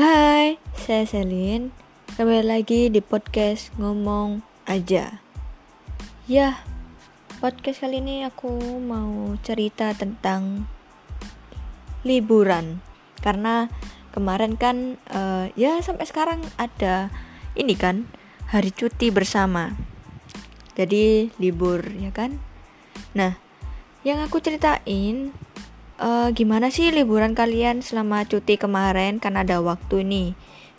Hai, saya Selin. Kembali lagi di podcast Ngomong Aja. Ya, podcast kali ini aku mau cerita tentang liburan. Karena kemarin kan uh, ya sampai sekarang ada ini kan hari cuti bersama. Jadi libur ya kan. Nah, yang aku ceritain uh, gimana sih liburan kalian selama cuti kemarin? Kan ada waktu nih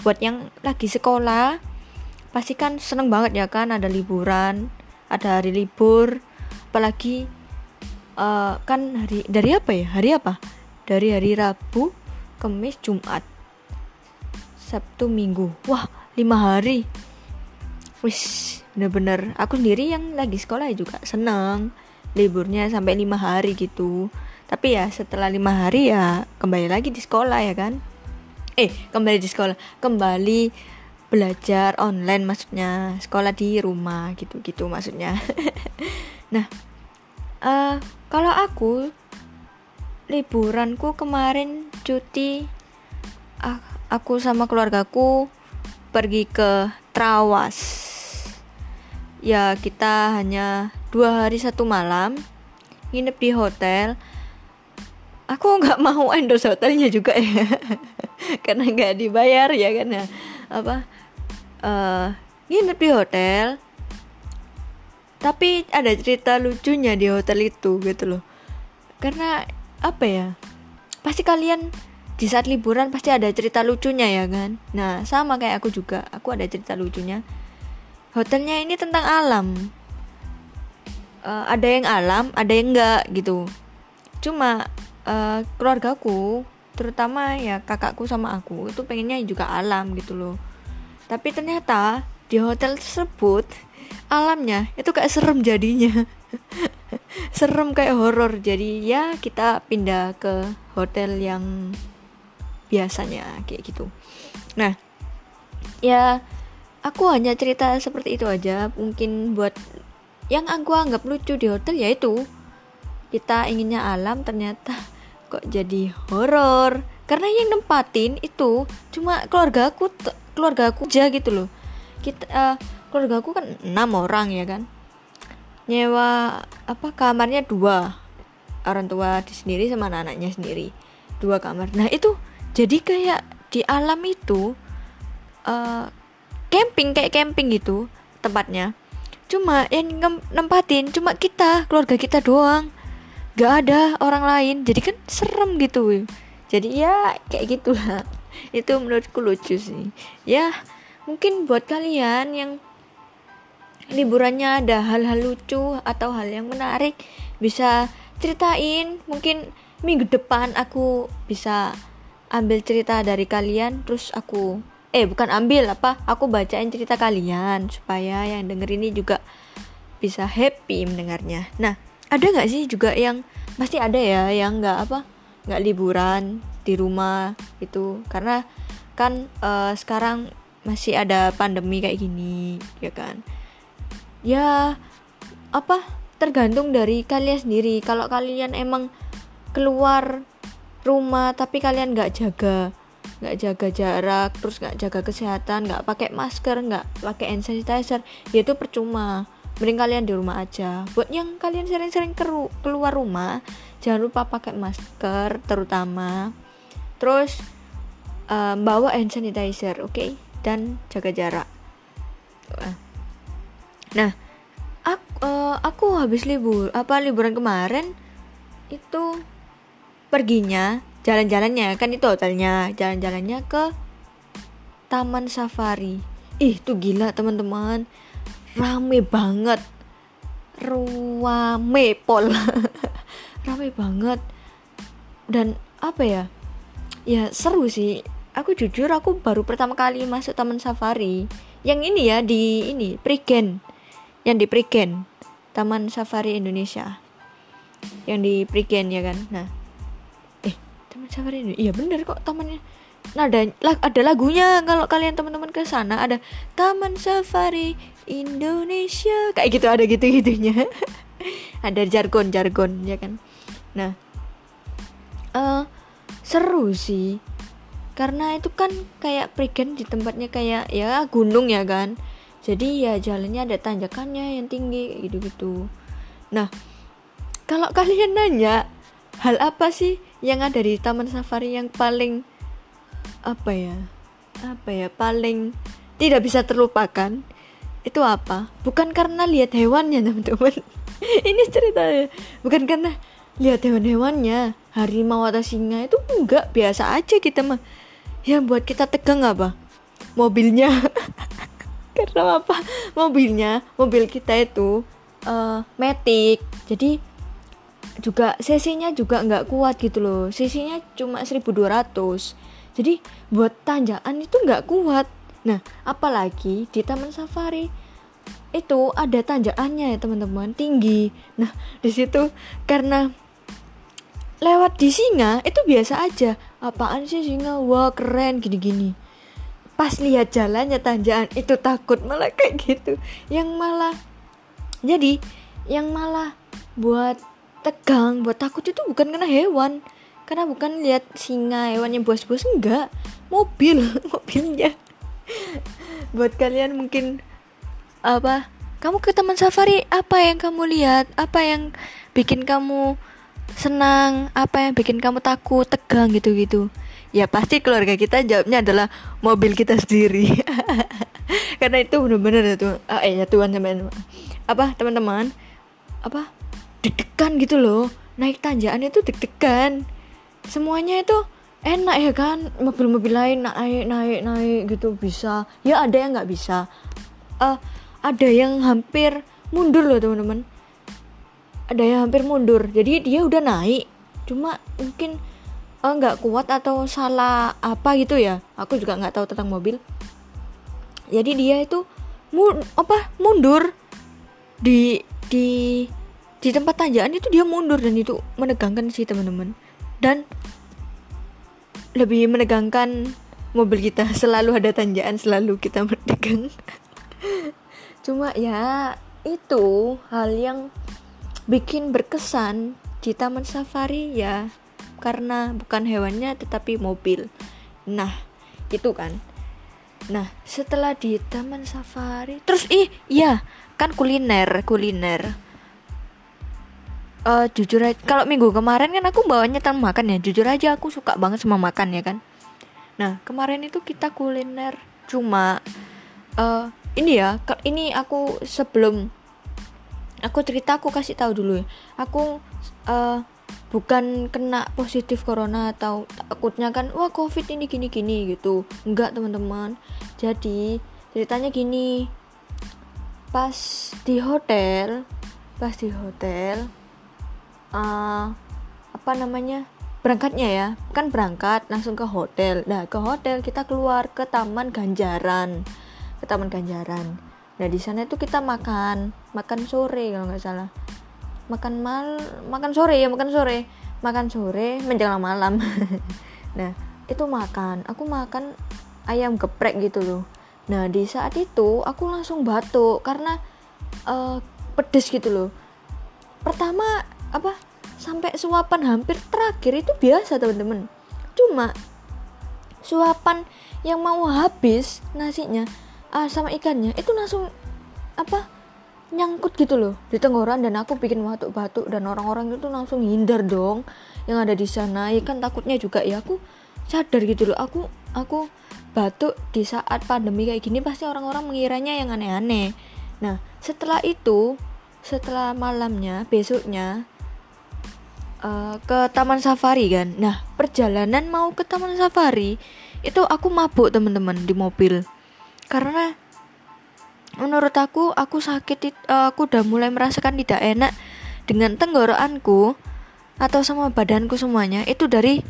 buat yang lagi sekolah pasti kan seneng banget ya kan? Ada liburan ada hari libur. Apalagi uh, kan hari dari apa ya? Hari apa? Dari hari Rabu Kamis Jumat Sabtu Minggu. Wah lima hari. Wis bener-bener. Aku sendiri yang lagi sekolah juga seneng liburnya sampai lima hari gitu tapi ya setelah lima hari ya kembali lagi di sekolah ya kan? Eh kembali di sekolah. Kembali belajar online maksudnya sekolah di rumah gitu gitu maksudnya. Nah uh, kalau aku liburanku kemarin cuti uh, aku sama keluargaku pergi ke Trawas. Ya kita hanya dua hari satu malam nginep di hotel aku nggak mau endorse hotelnya juga ya. Karena nggak dibayar ya kan ya. Apa uh, nginep di hotel. Tapi ada cerita lucunya di hotel itu gitu loh. Karena apa ya pasti kalian di saat liburan pasti ada cerita lucunya ya kan. Nah sama kayak aku juga. Aku ada cerita lucunya. Hotelnya ini tentang alam. Uh, ada yang alam ada yang enggak gitu. Cuma uh, keluargaku terutama ya kakakku sama aku itu pengennya juga alam gitu loh. Tapi ternyata di hotel tersebut alamnya itu kayak serem jadinya. Serem kayak horor. Jadi ya kita pindah ke hotel yang biasanya kayak gitu. Nah ya aku hanya cerita seperti itu aja. Mungkin buat yang aku anggap lucu di hotel yaitu kita inginnya alam ternyata kok jadi horor. Karena yang nempatin itu cuma keluarga aku keluarga aku aja gitu loh. Kita uh, keluarga aku kan enam orang ya kan? Nyewa apa kamarnya dua. Orang tua di sendiri sama anak anaknya sendiri. Dua kamar. Nah itu jadi kayak di alam itu uh, camping kayak camping gitu tempatnya. Cuma yang nempatin cuma kita keluarga kita doang gak ada orang lain. Jadi kan serem gitu jadi ya kayak gitulah. Itu menurutku lucu sih. Ya mungkin buat kalian yang liburannya ada hal-hal lucu atau hal yang menarik bisa ceritain. Mungkin minggu depan aku bisa ambil cerita dari kalian terus aku eh bukan ambil apa aku bacain cerita kalian supaya yang denger ini juga bisa happy mendengarnya. Nah ada nggak sih juga yang pasti ada ya yang nggak apa nggak liburan di rumah itu? Karena kan uh, sekarang masih ada pandemi kayak gini ya kan? Ya apa tergantung dari kalian sendiri. Kalau kalian emang keluar rumah tapi kalian nggak jaga nggak jaga jarak terus nggak jaga kesehatan nggak pakai masker nggak pakai hand sanitizer ya itu percuma mending kalian di rumah aja. Buat yang kalian sering-sering keluar rumah jangan lupa pakai masker terutama. Terus um, bawa hand sanitizer oke? Okay? dan jaga jarak. Nah aku, uh, eh, aku habis libur apa liburan kemarin itu perginya jalan-jalannya kan itu hotelnya jalan-jalannya ke taman safari. Ih tuh gila teman-teman rame banget. Ruame pol rame banget. Dan apa ya? Ya seru sih. Aku jujur aku baru pertama kali masuk taman safari. Yang ini ya di ini Prigen. Yang di Prigen. Taman Safari Indonesia. Yang di Prigen ya kan? Nah. Eh Taman Safari ini iya bener kok tamannya. Nah ada ada lagunya kalau kalian teman-teman ke sana. Ada Taman Safari Indonesia. Kayak gitu ada gitu gitunya ada jargon jargon ya kan? Nah uh, seru sih. Karena itu kan kayak Prigen di tempatnya kayak ya gunung ya kan? Jadi ya jalannya ada tanjakannya yang tinggi gitu-gitu. Nah kalau kalian nanya hal apa sih yang ada di taman safari yang paling apa ya? Apa ya? Paling tidak bisa terlupakan itu apa? Bukan karena lihat hewannya teman-teman. Ini ceritanya. Bukan karena lihat hewan-hewannya harimau atau singa itu enggak. Biasa aja kita mah. Yang buat kita tegang apa? Mobilnya. Karena apa? Mobilnya mobil kita itu uh, metik. Jadi juga cc-nya juga nggak kuat gitu loh. Cc-nya cuma 1200 jadi buat tanjakan itu nggak kuat nah apalagi di taman safari. Itu ada tanjakannya ya teman-teman. Tinggi. Nah di situ karena lewat di singa itu biasa aja. Apaan sih singa? Wah keren gini-gini. Pas lihat jalannya tanjakan itu takut malah kayak gitu. Yang malah jadi yang malah buat tegang buat takut itu bukan karena hewan. Karena bukan lihat singa hewan yang bos-bos enggak. Mobil mobilnya buat kalian mungkin apa? Kamu ke taman safari apa yang kamu lihat? Apa yang bikin kamu senang? Apa yang bikin kamu takut tegang gitu-gitu? Ya pasti keluarga kita jawabnya adalah mobil kita sendiri. Karena itu benar-benar ya ah, eh ya Tuhan teman apa teman-teman? Apa? Deg-degan gitu loh. Naik tanjakan itu deg-degan. Semuanya itu enak ya kan? Mobil-mobil lain naik naik naik gitu bisa. Ya ada yang nggak bisa. Uh, ada yang hampir mundur loh teman-teman. Ada yang hampir mundur. Jadi dia udah naik. Cuma mungkin Eh, nggak uh, kuat atau salah apa gitu ya. Aku juga nggak tahu tentang mobil. Jadi dia itu mu apa mundur. Di di di tempat tanjakan itu dia mundur dan itu menegangkan sih teman-teman. Dan lebih menegangkan mobil kita selalu ada tanjakan selalu kita menegang cuma ya itu hal yang bikin berkesan di taman safari ya karena bukan hewannya tetapi mobil. Nah, itu kan. Nah, setelah di taman safari, terus ih, iya, kan kuliner, kuliner. Uh, jujur aja, kalau minggu kemarin kan aku bawanya tamu makan ya. Jujur aja aku suka banget sama makan ya kan. Nah, kemarin itu kita kuliner cuma uh, ini ya, ini aku sebelum aku cerita aku kasih tahu dulu ya. Aku uh, bukan kena positif corona atau takutnya kan wah covid ini gini gini gitu enggak teman-teman jadi ceritanya gini pas di hotel pas di hotel uh, apa namanya? Berangkatnya ya. Kan berangkat langsung ke hotel. Nah ke hotel kita keluar ke taman ganjaran. Ke taman ganjaran. Nah di sana itu kita makan. Makan sore kalau nggak salah. Makan mal makan sore ya makan sore. Makan sore menjelang malam. Nah itu makan. Aku makan ayam geprek gitu loh. Nah di saat itu aku langsung batuk karena uh, pedes gitu loh. Pertama apa sampai suapan hampir terakhir itu biasa teman-teman. Cuma suapan yang mau habis nasinya uh, sama ikannya itu langsung apa nyangkut gitu loh di tenggorokan dan aku bikin batuk-batuk dan orang-orang itu langsung hindar dong yang ada di sana. Ya kan takutnya juga ya aku sadar gitu loh. Aku aku batuk di saat pandemi kayak gini pasti orang-orang mengiranya yang aneh-aneh. Nah setelah itu setelah malamnya besoknya uh, ke taman safari kan? Nah perjalanan mau ke taman safari itu aku mabuk teman-teman di mobil. Karena menurut aku aku sakit uh, aku udah mulai merasakan tidak enak dengan tenggorokanku atau sama badanku semuanya. Itu dari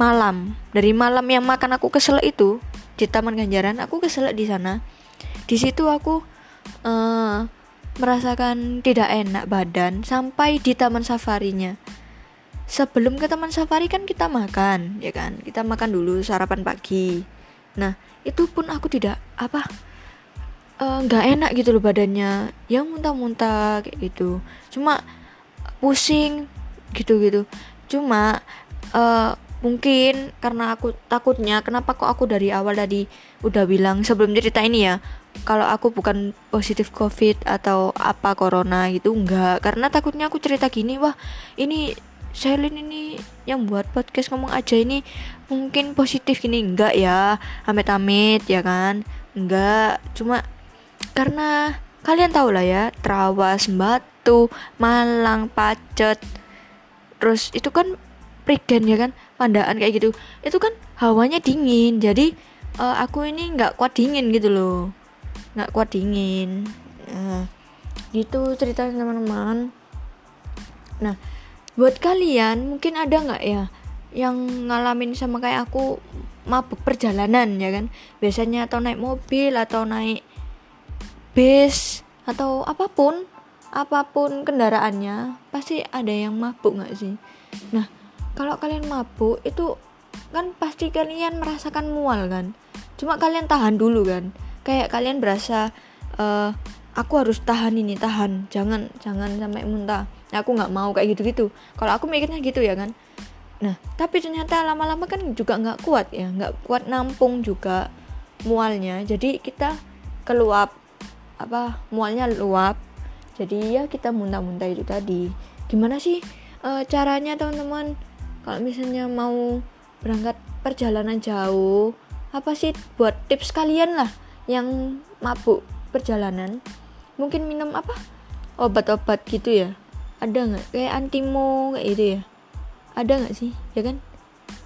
malam. Dari malam yang makan aku kesel itu di Taman Ganjaran aku kesel di sana. Di situ aku uh, merasakan tidak enak badan sampai di taman safarinya sebelum ke taman safari kan kita makan ya kan? Kita makan dulu sarapan pagi. Nah itu pun aku tidak apa Eh, nggak uh, enak gitu loh badannya. Yang muntah-muntah kayak gitu. Cuma pusing gitu gitu cuma uh, mungkin karena aku takutnya kenapa kok aku dari awal tadi udah bilang sebelum cerita ini ya kalau aku bukan positif covid atau apa corona gitu enggak karena takutnya aku cerita gini wah ini Shelin ini yang buat podcast ngomong aja ini mungkin positif gini. Enggak ya amit-amit ya kan? Enggak cuma karena kalian tahu lah ya Trawas Batu Malang Pacet. Terus itu kan Prigen ya kan? Pandaan kayak gitu. Itu kan hawanya dingin jadi uh, aku ini nggak kuat dingin gitu loh. Nggak kuat dingin. Nah, gitu cerita teman-teman. Nah buat kalian mungkin ada nggak ya yang ngalamin sama kayak aku mabuk perjalanan ya kan? Biasanya atau naik mobil atau naik bis atau apa pun apa pun kendaraannya pasti ada yang mabuk nggak sih? Nah kalau kalian mabuk itu kan pasti kalian merasakan mual kan? Cuma kalian tahan dulu kan? Kayak kalian berasa uh, aku harus tahan ini tahan. Jangan jangan sampai muntah aku nggak mau kayak gitu gitu kalau aku mikirnya gitu ya kan. Nah tapi ternyata lama-lama kan juga nggak kuat ya nggak kuat nampung juga mualnya. Jadi kita keluap apa mualnya luap. Jadi ya kita muntah-muntah itu tadi. Gimana sih uh, caranya teman-teman? Kalau misalnya mau berangkat perjalanan jauh apa sih buat tips kalian lah yang mabuk perjalanan? Mungkin minum apa? Obat-obat gitu ya ada nggak? Kayak antimo kayak gitu ya? Ada nggak sih? Ya kan?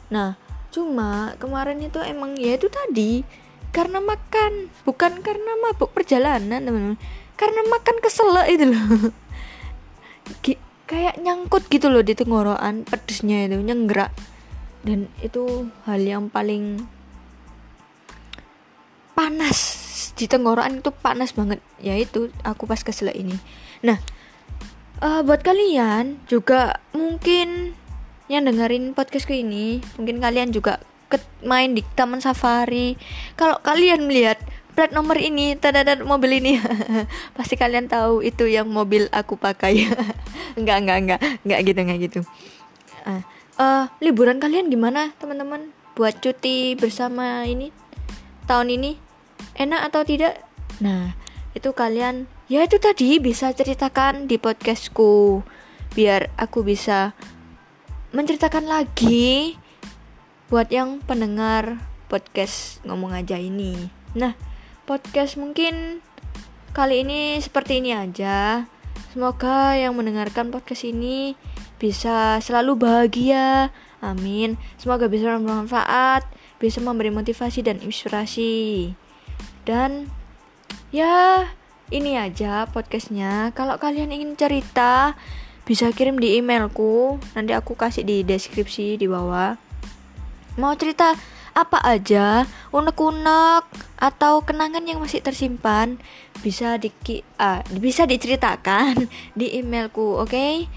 Nah cuma kemarin itu emang ya itu tadi karena makan. Bukan karena mabuk perjalanan teman-teman. Karena makan kesel itu loh. Kayak nyangkut gitu loh di tenggorokan pedesnya itu nyenggerak. Dan itu hal yang paling panas di tenggorokan itu panas banget. Ya itu aku pas kesel ini. Nah uh, buat kalian juga mungkin yang dengerin podcastku ini mungkin kalian juga main di taman safari. Kalau kalian melihat plat nomor ini tadadat mobil ini pasti kalian tahu itu yang mobil aku pakai. Enggak enggak enggak enggak gitu enggak gitu. Uh, uh, liburan kalian gimana teman-teman? Buat cuti bersama ini tahun ini? Enak atau tidak? Nah itu kalian ya itu tadi bisa ceritakan di podcastku biar aku bisa menceritakan lagi buat yang pendengar podcast ngomong aja ini nah podcast mungkin kali ini seperti ini aja. Semoga yang mendengarkan podcast ini bisa selalu bahagia. Amin. Semoga bisa bermanfaat, bisa memberi motivasi dan inspirasi. Dan ya, ini aja podcastnya. Kalau kalian ingin cerita, bisa kirim di emailku. Nanti aku kasih di deskripsi di bawah. Mau cerita apa aja unek-unek atau kenangan yang masih tersimpan bisa di uh, bisa diceritakan di emailku oke okay?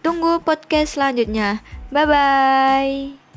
tunggu podcast selanjutnya bye bye